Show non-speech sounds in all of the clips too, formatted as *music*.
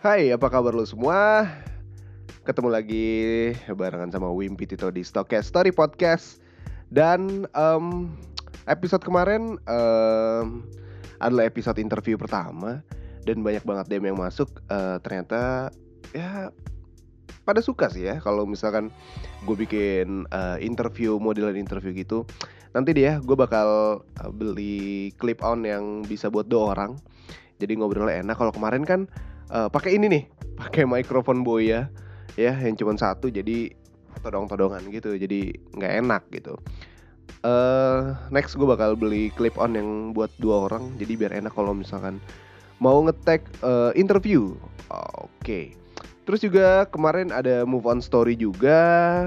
Hai, apa kabar lo semua? Ketemu lagi barengan sama Wimpi Tito di Stokes Story Podcast. Dan um, episode kemarin um, adalah episode interview pertama. Dan banyak banget DM yang masuk. Uh, Ternyata ya pada suka sih ya. Kalau misalkan gue bikin uh, interview, modelan interview gitu Nanti dia gue bakal uh, beli clip on yang bisa buat dua orang. Jadi ngobrolnya enak. Kalau kemarin kan uh, pakai ini nih pakai mikrofon boya ya. Yang cuma satu jadi todong-todongan gitu jadi nggak enak gitu. Uh, next gue bakal beli clip on yang buat dua orang jadi biar enak kalau misalkan mau ngetek uh, interview. Oke. Okay. Terus juga kemarin ada move on story juga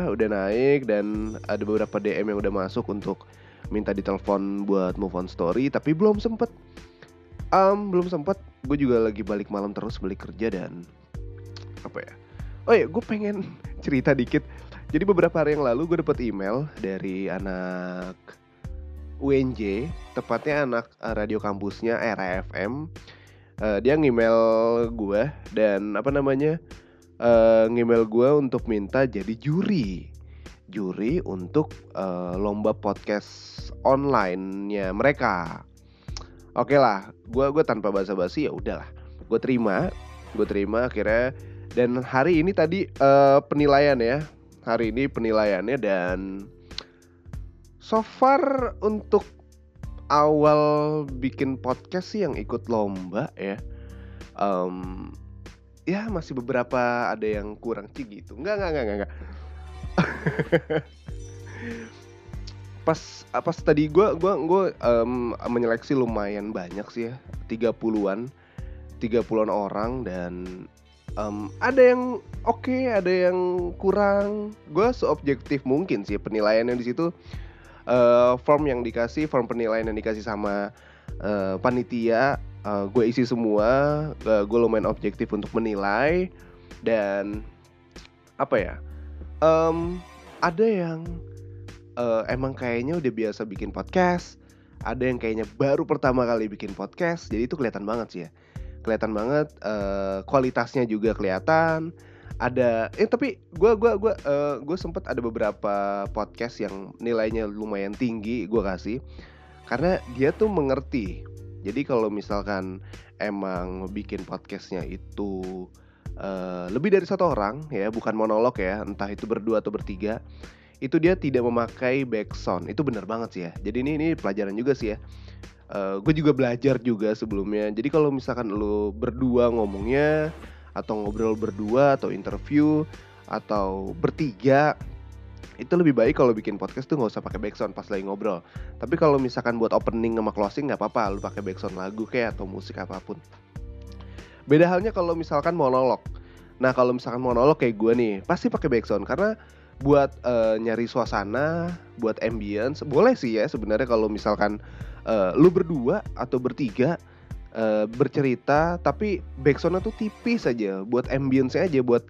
udah naik dan ada beberapa DM yang udah masuk untuk minta ditelepon buat move on story tapi belum sempet um, belum sempat gue juga lagi balik malam terus balik kerja dan apa ya? Oh ya gue pengen *laughs* cerita dikit. Jadi beberapa hari yang lalu gue dapet email dari anak UNJ tepatnya anak eh, radio kampusnya RFM uh, eh, dia ngemail gue dan apa namanya uh, ngemail gue untuk minta jadi juri. Juri untuk uh, lomba podcast online-nya mereka oke okay lah gue gue tanpa basa-basi ya udahlah. Gue terima gue terima akhirnya. Dan hari ini tadi uh, penilaian ya. Hari ini penilaiannya dan so far untuk awal bikin podcast sih yang ikut lomba ya um, ya masih beberapa ada yang kurang sih gitu. Nggak nggak nggak nggak *laughs* pas apa tadi gue gua gua um, menyeleksi lumayan banyak sih ya 30-an 30-an orang dan um, ada yang oke okay, ada yang kurang. Gue seobjektif mungkin sih penilaian yang di situ uh, form yang dikasih form penilaian yang dikasih sama uh, panitia uh, gue isi semua uh, gue lumayan objektif untuk menilai dan apa ya um, ada yang uh, emang kayaknya udah biasa bikin podcast. Ada yang kayaknya baru pertama kali bikin podcast jadi itu kelihatan banget sih ya. Kelihatan banget uh, kualitasnya juga kelihatan. Ada eh tapi gue gua gua uh, gue sempet ada beberapa podcast yang nilainya lumayan tinggi gue kasih. Karena dia tuh mengerti. Jadi kalau misalkan emang bikin podcastnya itu uh, lebih dari satu orang ya bukan monolog ya entah itu berdua atau bertiga itu dia tidak memakai backsound. Itu benar banget sih ya. Jadi ini ini pelajaran juga sih ya. Uh, eh, gue juga belajar juga sebelumnya. Jadi kalau misalkan lo berdua ngomongnya atau ngobrol berdua atau interview atau bertiga itu lebih baik kalau bikin podcast tuh nggak usah pakai backsound pas lagi ngobrol. Tapi kalau misalkan buat opening sama closing nggak apa-apa. Lu pakai backsound lagu kayak atau musik apa pun. Beda halnya kalau misalkan monolog. Nah kalau misalkan monolog kayak gue nih pasti pakai backsound. Karena buat uh, nyari suasana, buat ambience, boleh sih ya sebenarnya kalau misalkan uh, lu berdua atau bertiga uh, bercerita tapi backsoundnya tuh tipis aja, buat ambience aja, buat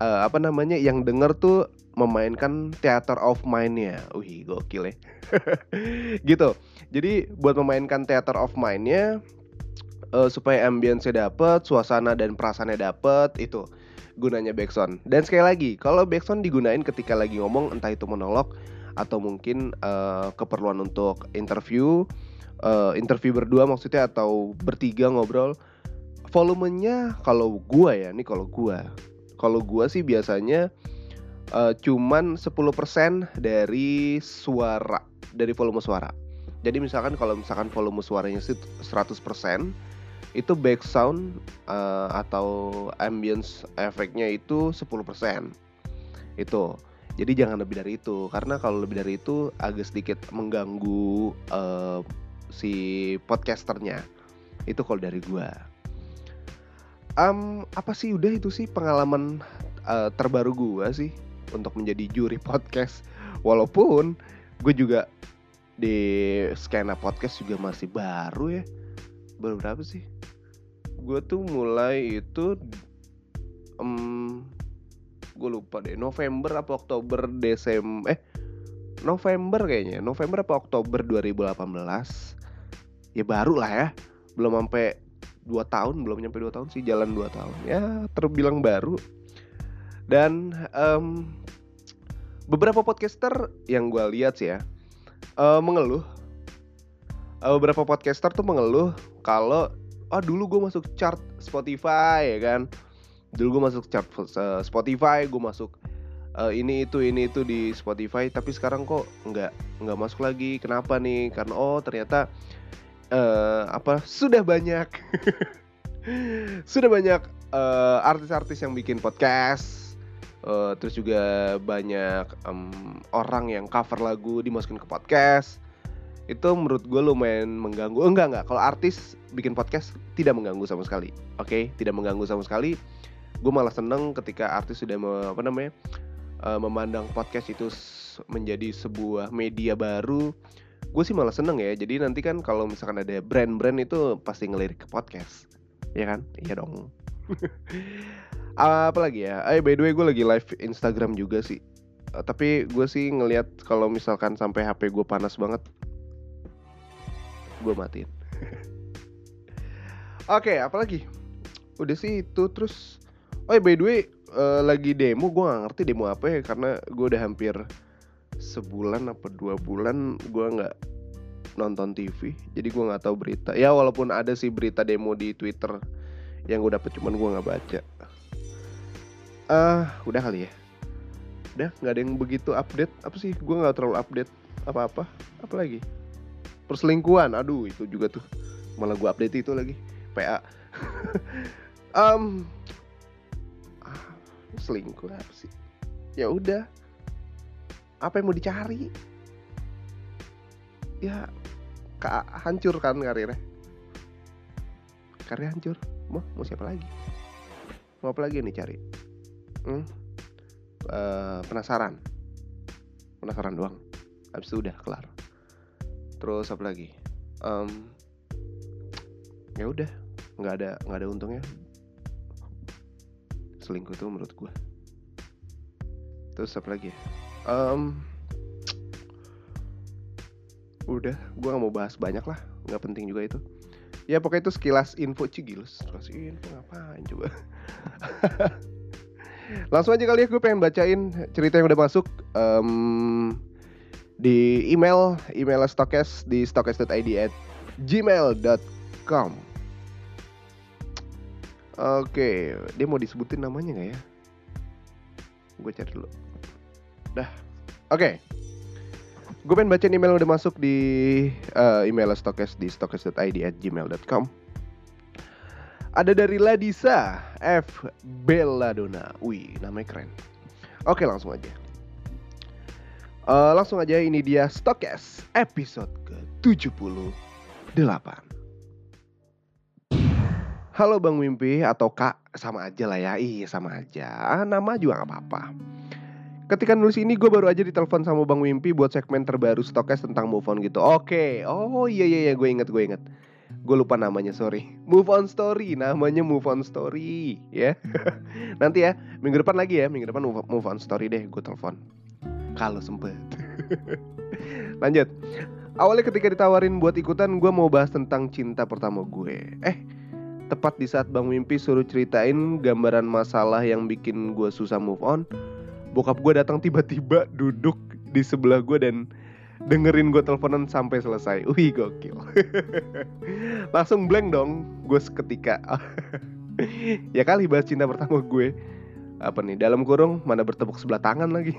uh, apa namanya yang denger tuh memainkan theater of mind-nya. Wih, gokil ya. *laughs* gitu. Jadi buat memainkan theater of mind-nya uh, supaya ambience-nya dapet, suasana dan perasaannya dapet itu gunanya backsound. Dan sekali lagi, kalau backsound digunain ketika lagi ngomong entah itu monolog atau mungkin uh, keperluan untuk interview, uh, interview berdua maksudnya atau bertiga ngobrol, volumenya kalau gua ya, nih kalau gua. Kalau gua sih biasanya uh, cuman 10% dari suara, dari volume suara. Jadi misalkan kalau misalkan volume suaranya 100%, itu background uh, atau ambience efeknya itu 10% itu. Jadi jangan lebih dari itu. Karena kalau lebih dari itu agak sedikit mengganggu uh, si podcasternya. Itu kalau dari gua. Um, apa sih? Udah itu sih pengalaman uh, terbaru gua sih untuk menjadi juri podcast. Walaupun gue juga di skena podcast juga masih baru ya baru berapa sih? Gue tuh mulai itu um, gue lupa deh November apa Oktober Desember eh November kayaknya November apa Oktober 2018 ya baru lah ya belum sampai dua tahun belum nyampe dua tahun sih jalan dua tahun. Ya terbilang baru. Dan um, beberapa podcaster yang gue lihat sih ya uh, mengeluh. Uh, beberapa podcaster tuh mengeluh kalau oh dulu gue masuk chart Spotify ya kan? Dulu gue masuk chart uh, Spotify gue masuk uh, ini itu ini itu di Spotify tapi sekarang kok nggak nggak masuk lagi. Kenapa nih? Karena oh ternyata uh, apa? Sudah banyak *laughs* sudah banyak uh, artis-artis yang bikin podcast uh, terus juga banyak um, orang yang cover lagu dimasukin ke podcast itu menurut gue lumayan mengganggu. Oh, enggak enggak. Kalau artis bikin podcast tidak mengganggu sama sekali. Oke? Okay? tidak mengganggu sama sekali. Gue malah seneng ketika artis sudah me, apa namanya uh, memandang podcast itu menjadi sebuah media baru. Gue sih malah seneng ya. Jadi nanti kan kalau misalkan ada brand-brand itu pasti ngelirik ke podcast. Ya kan? Iya dong. *laughs* Apa lagi ya? Eh by the way gue lagi live Instagram juga sih. Uh, tapi gue sih ngelihat kalau misalkan sampai HP gue panas banget gue matiin. *laughs* Oke okay, apalagi udah sih itu terus oh by the way uh, lagi demo gue gak ngerti demo apa ya karena gue udah hampir sebulan apa dua bulan gue nggak nonton TV jadi gue nggak tahu berita. Ya walaupun ada sih berita demo di Twitter yang gue dapet cuman gue nggak baca. Ah uh, udah kali ya? Udah nggak ada yang begitu update? Apa sih? Gue nggak terlalu update apa apa apa lagi perselingkuhan. Aduh itu juga tuh. Malah gue update itu lagi. PA um, *laughs* selingkuh apa sih. Ya udah. Apa yang mau dicari? Ya ka hancur kan karirnya karir hancur. Mau mau siapa lagi? Mau apa lagi nih cari hmm? uh, penasaran. Penasaran doang. Habis itu udah kelar terus apa lagi? Um, ya udah nggak ada nggak ada untungnya. Selingkuh tuh menurut gue terus apa lagi um, udah gue gak mau bahas banyak lah. Nggak penting juga itu. Ya pokoknya itu sekilas info. Cigilus terus info. Ngapain coba? *laughs* Langsung aja kali ya gue pengen bacain cerita yang udah masuk. Um, di email email stokes di stokes.id at gmail.com Oke, dia mau disebutin namanya nggak ya? Gue cari dulu. Dah. Oke. Gue pengen baca email yang udah masuk di uh, email stokes di stokes.id at gmail.com Ada dari Ladisa F. Belladonna Wih, namanya keren Oke, langsung aja uh, Langsung aja, ini dia Stokes episode ke-78 Halo Bang Mimpi atau Kak, sama aja lah ya. Iya sama aja. Nama juga gak apa-apa. Ketika nulis ini gue baru aja ditelepon sama Bang Mimpi buat segmen terbaru stokes tentang move on gitu. Oke, oh iya iya iya gue inget gue inget. Gue lupa namanya sorry. Move on story, namanya move on story ya. *laughs* Nanti ya minggu depan lagi ya, minggu depan move on story deh gue telepon. Kalau sempet. Lanjut. Awalnya ketika ditawarin buat ikutan gue mau bahas tentang cinta pertama gue. Eh Tepat di saat Bang Mimpi suruh ceritain gambaran masalah yang bikin gue susah move on Bokap gue datang tiba-tiba duduk di sebelah gue dan dengerin gue teleponan sampai selesai Wih gokil *laughs* Langsung blank dong gue seketika *laughs* Ya kali bahas cinta pertama gue apa nih dalam kurung mana bertepuk sebelah tangan lagi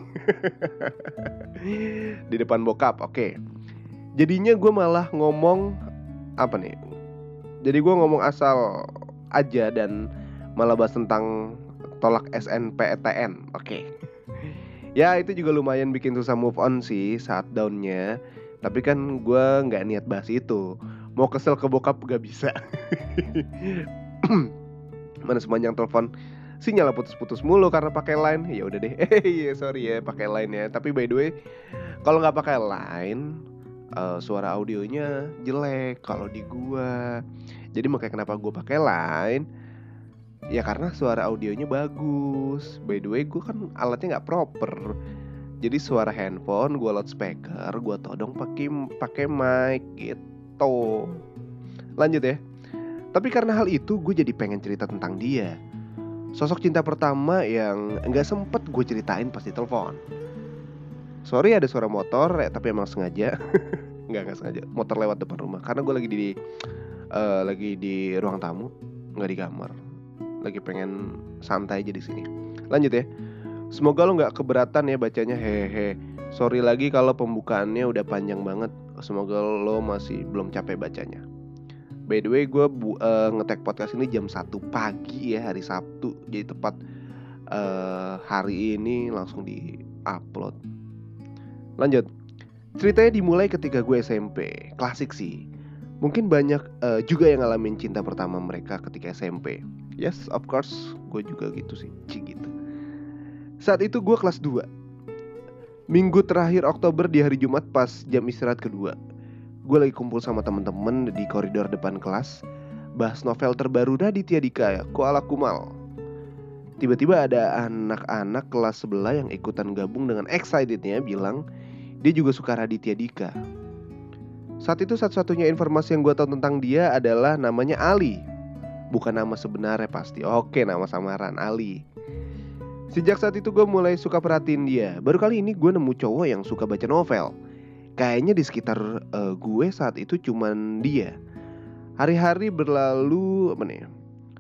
*laughs* di depan bokap oke jadinya gue malah ngomong apa nih jadi gue ngomong asal aja dan malah bahas tentang tolak SNPTN. Oke. Okay. ya itu juga lumayan bikin susah move on sih saat downnya. Tapi kan gue nggak niat bahas itu. Mau kesel ke bokap gak bisa. *coughs* Mana sepanjang telepon sinyal putus-putus mulu karena pakai line. Ya udah deh. Eh *laughs* iya sorry ya pakai line ya. Tapi by the way kalau nggak pakai line uh, suara audionya jelek kalau di gua. Jadi makanya kenapa gua pakai line ya karena suara audionya bagus. By the way, gua kan alatnya nggak proper. Jadi suara handphone gua loudspeaker, gua todong pakai pakai mic gitu. Lanjut ya. Tapi karena hal itu gue jadi pengen cerita tentang dia. Sosok cinta pertama yang nggak sempet gue ceritain pas telepon. Sorry ada suara motor, ya, tapi emang sengaja. *laughs* nggak nggak sengaja. Motor lewat depan rumah. Karena gue lagi di uh, lagi di ruang tamu, nggak di kamar. Lagi pengen santai aja di sini. Lanjut ya. Semoga lo nggak keberatan ya bacanya hehe. Sorry lagi kalau pembukaannya udah panjang banget. Semoga lo masih belum capek bacanya. By the way, gue uh, ngetek podcast ini jam 1 pagi ya hari Sabtu. Jadi tepat uh, hari ini langsung di upload. Lanjut. Ceritanya dimulai ketika gue SMP. Klasik sih. Mungkin banyak uh, juga yang ngalamin cinta pertama mereka ketika SMP. Yes, of course, gue juga gitu sih. Cik gitu. Saat itu gue kelas 2 Minggu terakhir Oktober di hari Jumat pas jam istirahat kedua Gue lagi kumpul sama temen-temen di koridor depan kelas Bahas novel terbaru Raditya Dika ya, Koala Kumal. Tiba-tiba ada anak-anak kelas sebelah yang ikutan gabung dengan excitednya bilang Dia juga suka Raditya Dika. Saat itu satu-satunya informasi yang gue tahu tentang dia adalah namanya Ali. Bukan nama sebenarnya pasti. Oke nama samaran Ali. Sejak saat itu gue mulai suka perhatiin dia. Baru kali ini gue nemu cowok yang suka baca novel. Kayaknya di sekitar uh, gue saat itu cuman dia. Hari-hari berlalu apa nih?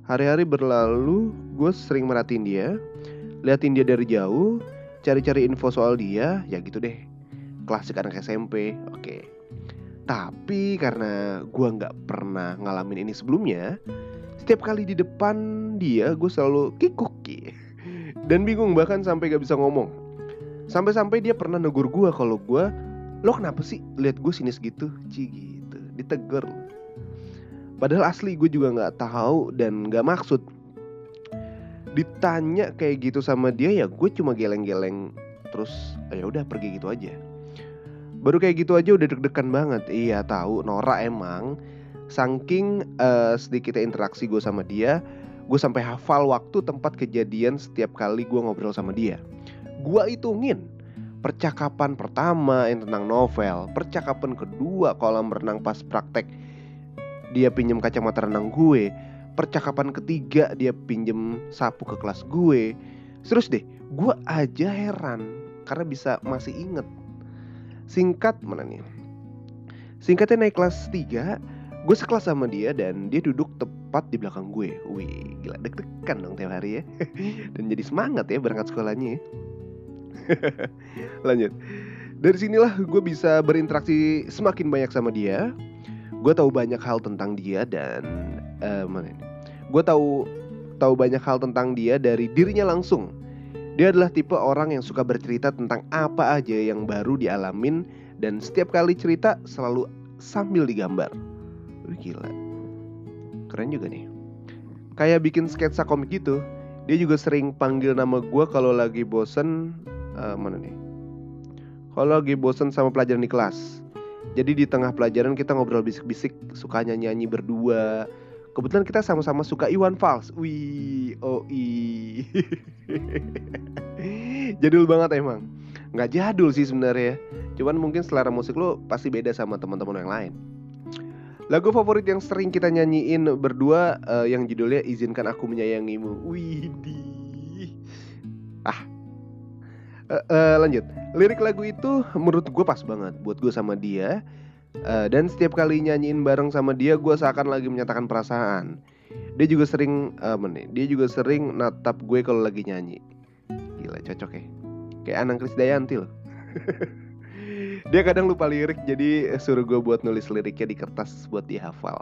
Hari-hari berlalu, gue sering merhatiin dia, liatin dia dari jauh, cari-cari info soal dia, ya gitu deh. Klasik anak SMP, oke. Tapi karena gue nggak pernah ngalamin ini sebelumnya, setiap kali di depan dia gue selalu kikuk *laughs* dan bingung bahkan sampai gak bisa ngomong sampai-sampai dia pernah negur gue kalau gue lo kenapa sih lihat gue sinis gitu? Ci gitu. Ditegur. Padahal asli gue juga nggak tahu dan nggak maksud. Ditanya kayak gitu sama dia ya gue cuma geleng-geleng. Terus ya udah pergi gitu aja. Baru kayak gitu aja udah deg-degan banget. Iya tahu. Nora emang saking uh, sedikitnya interaksi gue sama dia Gue sampai hafal waktu tempat kejadian setiap kali gue ngobrol sama dia. Gue hitungin percakapan pertama yang tentang novel, percakapan kedua kolam renang pas praktek dia pinjem kacamata renang gue, percakapan ketiga dia pinjem sapu ke kelas gue. Terus deh, gue aja heran karena bisa masih inget. Singkat mana nih? Singkatnya naik kelas 3 gue sekelas sama dia dan dia duduk tepat di belakang gue wih gila deg-degan dong tiap hari ya *laughs* dan jadi semangat ya berangkat sekolahnya ya. *laughs* lanjut. Dari sinilah gue bisa berinteraksi semakin banyak sama dia. Gue tahu banyak hal tentang dia dan uh, mana ini? Gue tahu tahu banyak hal tentang dia dari dirinya langsung. Dia adalah tipe orang yang suka bercerita tentang apa aja yang baru dialamin dan setiap kali cerita selalu sambil digambar. Wih gila. Keren juga nih. Kayak bikin sketsa komik gitu. Dia juga sering panggil nama gue kalau lagi bosen uh, Mana nih Kalau lagi bosen sama pelajaran di kelas Jadi di tengah pelajaran kita ngobrol bisik-bisik Suka nyanyi-nyanyi berdua Kebetulan kita sama-sama suka Iwan Fals Wih, oh *laughs* Jadul banget emang Nggak jadul sih sebenarnya Cuman mungkin selera musik lo pasti beda sama teman-teman yang lain Lagu favorit yang sering kita nyanyiin berdua uh, yang judulnya Izinkan Aku Menyayangimu. Widih. Ah. Uh, uh, lanjut. Lirik lagu itu menurut gue pas banget buat gue sama dia. Uh, dan setiap kali nyanyiin bareng sama dia, gue seakan lagi menyatakan perasaan. Dia juga sering, uh, mana? Dia juga sering natap gue kalau lagi nyanyi. Gila cocok ya. Kayak Anang Krisdayanti loh. *laughs* dia kadang lupa lirik jadi suruh gue buat nulis liriknya di kertas buat dihafal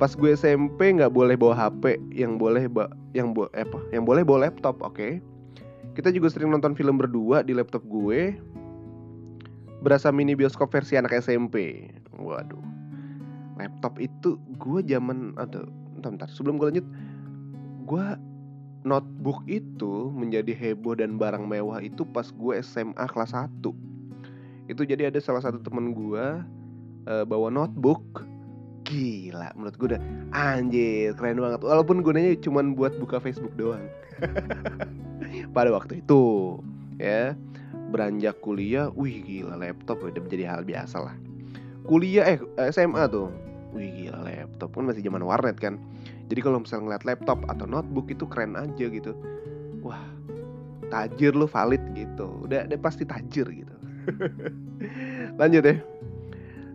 pas gue SMP nggak boleh bawa HP yang boleh ba yang bo eh, apa yang boleh bawa laptop oke okay? Kita juga sering nonton film berdua di laptop gue. Berasa mini bioskop versi anak SMP waduh. Laptop itu gue zaman atau bentar, bentar. Sebelum gue lanjut gue notebook itu menjadi heboh dan barang mewah itu pas gue SMA kelas 1 itu jadi ada salah satu temen gue uh, bawa notebook. Gila menurut gue udah anjir keren banget. Walaupun gunanya cuma buat buka Facebook doang *laughs* pada waktu itu ya. Beranjak kuliah wih gila laptop udah menjadi hal biasa lah. Kuliah eh SMA tuh. Wih gila laptop kan masih zaman warnet kan. Jadi kalau misalnya ngeliat laptop atau notebook itu keren aja gitu. Wah tajir lu valid gitu. Udah udah pasti tajir gitu. *laughs* Lanjut ya.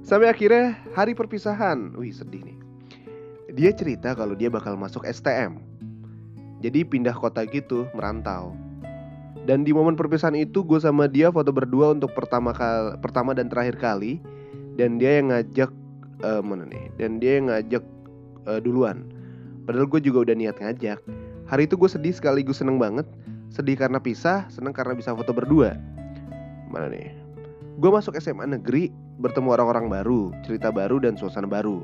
Sampai akhirnya hari perpisahan. Wih sedih nih. Dia cerita kalau dia bakal masuk STM jadi pindah kota gitu merantau dan di momen perpisahan itu gue sama dia foto berdua untuk pertama kali, pertama dan terakhir kali. Dan dia yang ngajak uh, mana nih? Dan dia yang ngajak uh, duluan. Padahal gue juga udah niat ngajak. Hari itu gue sedih sekaligus seneng banget. Sedih karena pisah, seneng karena bisa foto berdua. Mana nih? Gue masuk SMA negeri, bertemu orang-orang baru, cerita baru dan suasana baru.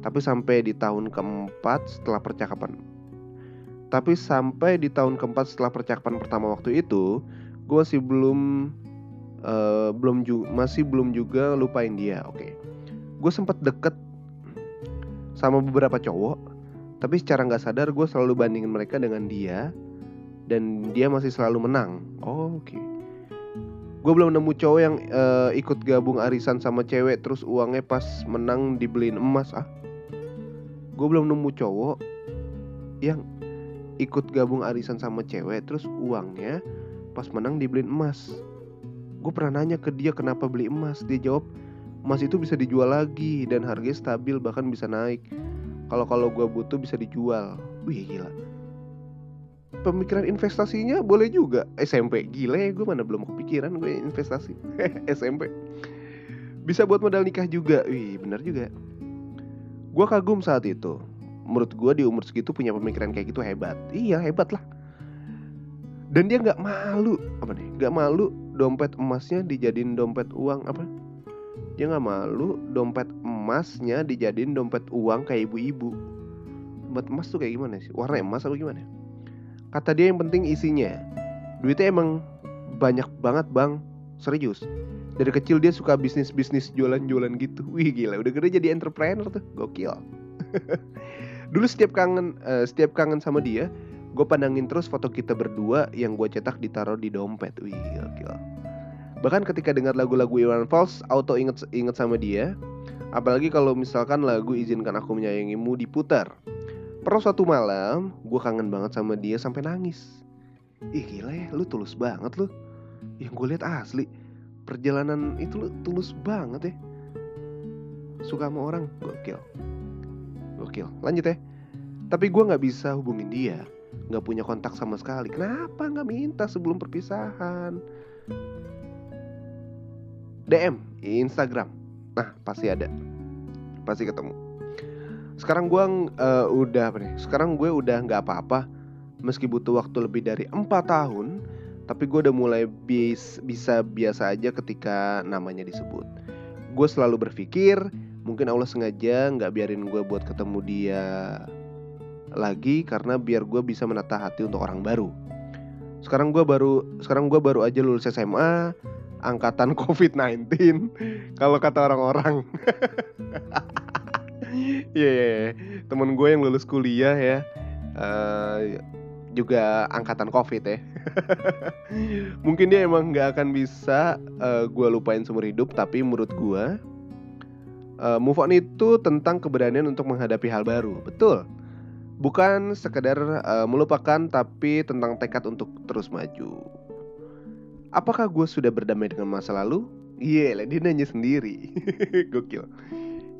Tapi sampai di tahun keempat setelah percakapan tapi sampai di tahun keempat setelah percakapan pertama waktu itu, gue masih belum uh, belum juga masih belum juga lupain dia. Oke, okay. gue sempat deket sama beberapa cowok, tapi secara nggak sadar gue selalu bandingin mereka dengan dia dan dia masih selalu menang. Oh, Oke. Okay. Gue belum nemu cowok yang uh, ikut gabung arisan sama cewek terus uangnya pas menang dibeliin emas ah. Gue belum nemu cowok yang ikut gabung arisan sama cewek terus uangnya pas menang dibeliin emas. Gue pernah nanya ke dia kenapa beli emas. Dia jawab emas itu bisa dijual lagi dan harganya stabil bahkan bisa naik. Kalau kalau gue butuh bisa dijual. Wih gila. Pemikiran investasinya boleh juga. SMP gila ya gue mana belum kepikiran gue investasi. *laughs* SMP bisa buat modal nikah juga. Wih bener juga. Gue kagum saat itu menurut gue di umur segitu punya pemikiran kayak gitu hebat. Iya hebat lah. Dan dia nggak malu apa nih? Nggak malu dompet emasnya dijadiin dompet uang apa? Dia nggak malu dompet emasnya dijadiin dompet uang kayak ibu-ibu. Dompet emas tuh kayak gimana sih? Warna emas apa gimana? Kata dia yang penting isinya duitnya emang banyak banget bang. Serius. Dari kecil dia suka bisnis bisnis jualan jualan gitu. Wih gila. Udah gede jadi entrepreneur tuh. Gokil *laughs* dulu setiap kangen uh, setiap kangen sama dia gue pandangin terus foto kita berdua yang gue cetak ditaruh di dompet. Wih gokil. Bahkan ketika dengar lagu-lagu Iwan Fals auto inget inget sama dia. Apalagi kalau misalkan lagu izinkan aku menyayangimu diputar. Pernah suatu malam gue kangen banget sama dia sampai nangis. Ih gila ya lu tulus banget lu. Yang gue lihat asli perjalanan itu lu tulus banget ya. Suka sama orang gokil Gokil. Lanjut ya. Tapi gue nggak bisa hubungin dia. Nggak punya kontak sama sekali. Kenapa nggak minta sebelum perpisahan? DM Instagram. Nah pasti ada. Pasti ketemu. Sekarang gue uh, udah apa nih? Sekarang gue udah nggak apa-apa. Meski butuh waktu lebih dari 4 tahun, tapi gue udah mulai bis, bisa biasa aja ketika namanya disebut. Gue selalu berpikir mungkin Allah sengaja nggak biarin gue buat ketemu dia lagi karena biar gue bisa menata hati untuk orang baru. Sekarang gue baru sekarang gue baru aja lulus SMA angkatan *laughs* COVID-19 kalau kata orang-orang. *laughs* Iya, yeah, yeah, temen gue yang lulus kuliah ya uh, juga angkatan COVID ya. *laughs* Mungkin dia emang nggak akan bisa uh, eh, gue lupain seumur hidup, tapi menurut gue uh, move on itu tentang keberanian untuk menghadapi hal baru. Betul. Bukan sekedar uh, melupakan tapi tentang tekad untuk terus maju. Apakah gue sudah berdamai dengan masa lalu? Iya, yeah, dia nanya sendiri. *laughs* Gokil.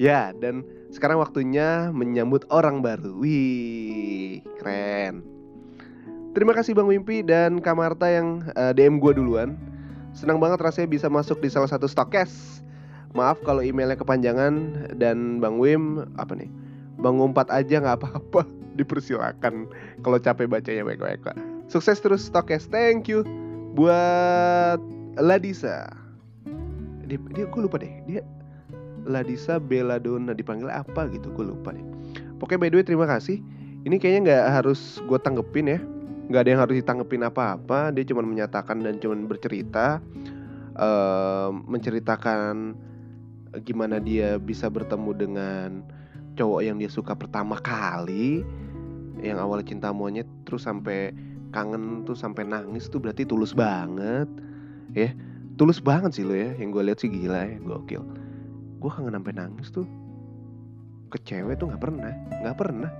Ya, dan sekarang waktunya menyambut orang baru. Wih, keren. Terima kasih Bang Wimpi dan Kamarta yang uh, DM gue duluan. Senang banget rasanya bisa masuk di salah satu stokes maaf kalau emailnya kepanjangan dan Bang Wim apa nih? Bang ngumpat aja nggak apa-apa. *laughs* Dipersilakan kalau capek bacanya baik-baik sukses terus stokes. Thank you buat Ladisa. Dia, dia gue lupa deh. Dia Ladisa Belladonna dipanggil apa gitu gue lupa deh. Pokoknya by the way terima kasih. Ini kayaknya nggak harus gue tanggepin ya. Nggak ada yang harus ditanggepin apa-apa. Dia cuma menyatakan dan cuma bercerita uh, menceritakan gimana dia bisa bertemu dengan cowok yang dia suka pertama kali yang awalnya cinta monyet terus sampai kangen tuh sampai nangis tuh berarti tulus banget. Ya tulus banget sih lo ya yang gue lihat sih gila ya gokil. Gue kangen sampai nangis tuh. Ke cewek tuh nggak pernah nggak pernah.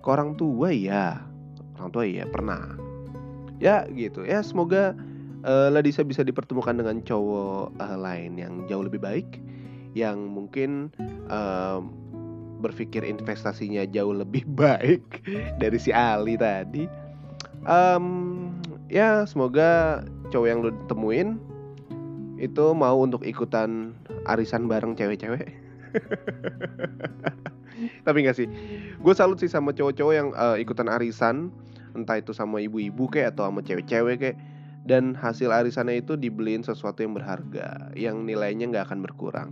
Ke orang tua ya orang tua ya pernah. Ya gitu. Ya semoga uh, Ladisa bisa dipertemukan dengan cowok uh, lain yang jauh lebih baik yang mungkin uh, berpikir investasinya jauh lebih *laughs* baik dari si Ali tadi. Um, ya semoga cowok yang lu temuin itu mau untuk ikutan arisan bareng cewek-cewek. *laughs* Tapi nggak sih. Gue salut sih sama cowok-cowok yang uh, ikutan arisan entah itu sama ibu-ibu kayak atau sama cewek-cewek kayak dan hasil arisannya itu dibeliin sesuatu yang berharga yang nilainya nggak akan berkurang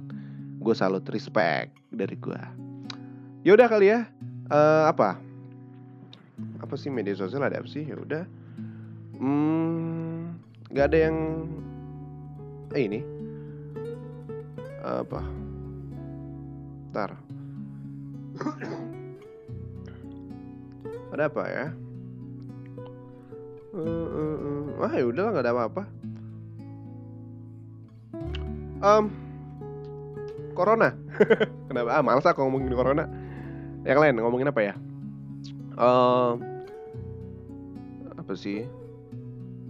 gue salut respect dari gue yaudah kali ya. Uh, apa? Apa sih media sosial ada apa sih? Ya udah. Hmm nggak ada yang eh ini. Apa? Ntar. Ada apa ya? Uh, uh, uh. udahlah nggak ada apa-apa. Um, corona. *laughs* Kenapa? Ah males aku ngomongin corona. Yang lain ngomongin apa ya? Um, apa sih?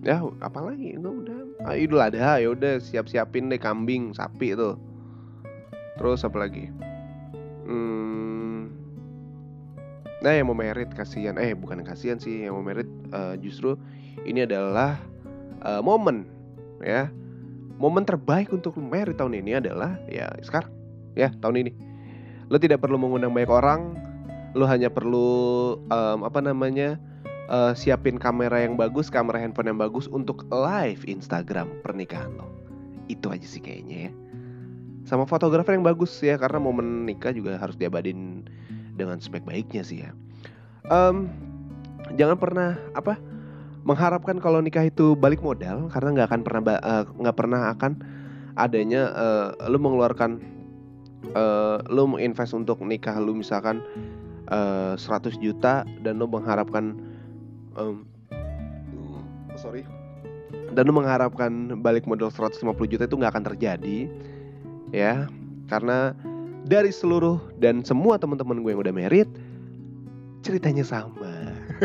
Ya apa lagi? Itu udah. Ah, idul adha ya udah siap siapin deh kambing sapi itu terus apa lagi? Hmm, nah yang mau merit kasihan. Eh bukan kasihan sih yang mau merit uh, justru ini adalah uh, momen ya. Momen terbaik untuk merit tahun ini adalah ya sekarang ya tahun ini. Lo tidak perlu mengundang banyak orang lo hanya perlu um, apa namanya uh, siapin kamera yang bagus kamera handphone yang bagus untuk live Instagram pernikahan lo. Itu aja sih kayaknya ya. Sama fotografer yang bagus ya karena momen nikah juga harus diabadin dengan sebaik-baiknya sih ya. Um, jangan pernah apa mengharapkan kalau nikah itu balik modal karena nggak akan pernah eh, nggak uh, pernah akan adanya uh, lu mengeluarkan uh, lu menginvest untuk nikah lu misalkan uh, 100 juta dan lu mengharapkan um, sorry dan lu mengharapkan balik modal 150 juta itu nggak akan terjadi ya. Karena dari seluruh dan semua teman-teman gue yang udah merit ceritanya sama. *laughs*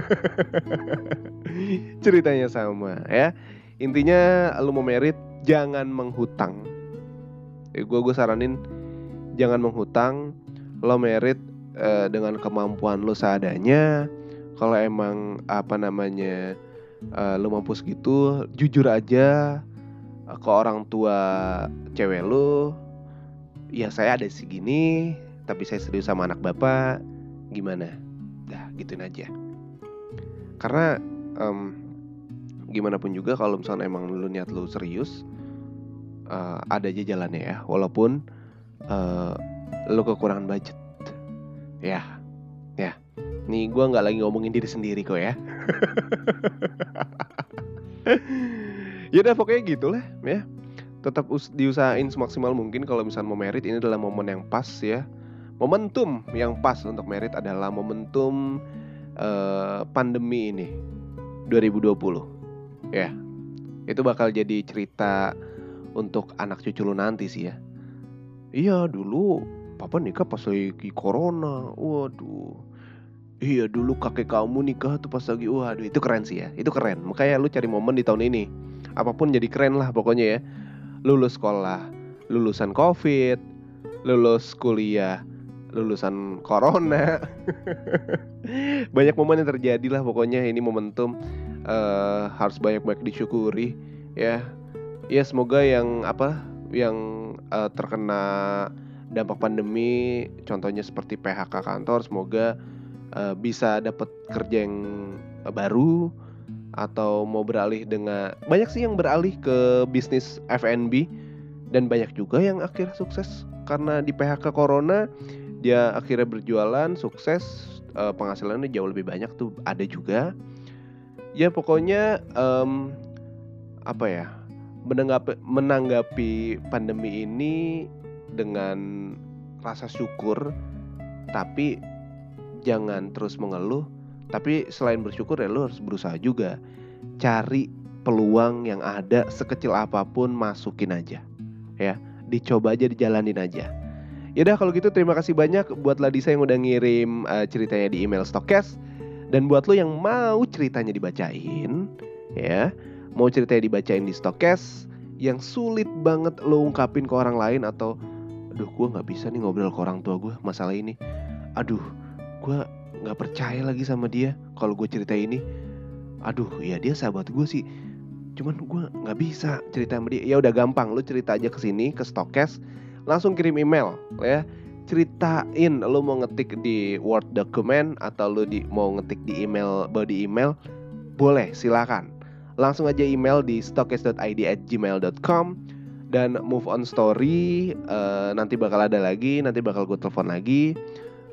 Ceritanya sama ya. Intinya lu mau merit jangan menghutang. Ya, gue gue saranin jangan menghutang. Lo merit eh, dengan kemampuan lo seadanya. Kalau emang apa namanya uh, lo mampu segitu jujur aja ke orang tua cewek lo. Ya saya ada segini tapi saya serius sama anak bapak. Gimana? Dah gituin aja. Karena um, gimana pun juga kalau misalnya emang lu niat lu serius uh, ada aja jalannya ya. Walaupun uh, lu kekurangan budget. Ya ya. Nih gue nggak lagi ngomongin diri sendiri kok ya. *laughs* Ya udah pokoknya gitulah ya. Tetap diusahain semaksimal mungkin kalau misalnya mau merit ini adalah momen yang pas ya. Momentum yang pas untuk merit adalah momentum uh, pandemi ini 2020 ya itu bakal jadi cerita untuk anak cucu lu nanti sih ya iya dulu papa nikah pas lagi corona. Waduh. Iya dulu kakek kamu nikah tuh pas lagi waduh itu keren sih ya itu keren. Makanya lu cari momen di tahun ini apa pun jadi keren lah pokoknya ya. Lulus sekolah lulusan covid lulus kuliah lulusan corona. *laughs* Banyak momen yang terjadi lah pokoknya ini momentum uh, harus banyak-banyak disyukuri ya. Ya semoga yang apa yang uh, terkena dampak pandemi contohnya seperti PHK kantor semoga uh, bisa dapat kerja yang baru atau mau beralih dengan banyak sih yang beralih ke bisnis F&B dan banyak juga yang akhirnya sukses. Karena di PHK corona dia akhirnya berjualan sukses uh, penghasilannya jauh lebih banyak tuh ada juga. Ya pokoknya um, apa ya menanggapi menanggapi pandemi ini dengan rasa syukur tapi jangan terus mengeluh. Tapi selain bersyukur ya lo harus berusaha juga. Cari peluang yang ada sekecil apa pun masukin aja. Ya dicoba aja dijalanin aja. Yaudah kalau gitu terima kasih banyak buat Ladisa yang udah ngirim uh, ceritanya di email Stokes. Dan buat lo yang mau ceritanya dibacain ya, mau ceritanya dibacain di Stokes yang sulit banget lo ungkapin ke orang lain atau aduh gue nggak bisa nih ngobrol ke orang tua gue masalah ini. Aduh gue nggak percaya lagi sama dia kalau gue cerita ini. Aduh ya dia sahabat gue sih. Cuman gue nggak bisa cerita sama dia. Ya udah gampang. Lo cerita aja ke sini ke Stokes. Langsung kirim email ya. Ceritain lo mau ngetik di word document atau lo di mau ngetik di email body email. Boleh silakan langsung aja email di stokes.id at gmail.com dan move on story uh, nanti bakal ada lagi nanti bakal gue telepon lagi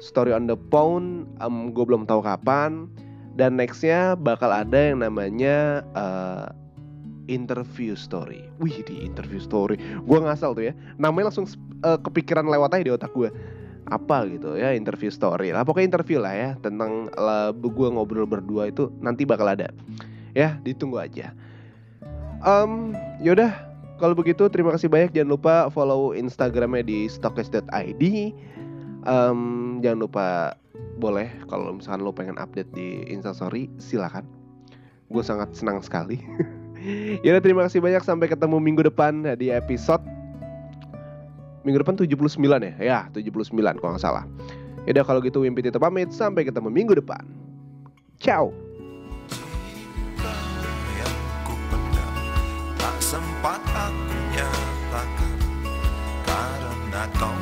story on the phone um, gue belum tahu kapan dan nextnya bakal ada yang namanya uh, interview story. Wih di interview story, gue ngasal tuh ya. Namanya langsung uh, kepikiran lewat aja di otak gue. Apa gitu ya interview story lah. Pokoknya interview lah ya tentang uh, gue ngobrol berdua itu nanti bakal ada. Ya ditunggu aja. Um, yaudah kalau begitu terima kasih banyak. Jangan lupa follow Instagramnya di stokes.id. Um, jangan lupa boleh kalau misalkan lo pengen update di Instastory silakan. Gue sangat senang sekali. *laughs* ya terima kasih banyak sampai ketemu minggu depan di episode minggu depan 79 ya ya 79 kalau nggak salah ya kalau gitu Wimpi Tito pamit sampai ketemu minggu depan ciao karena kau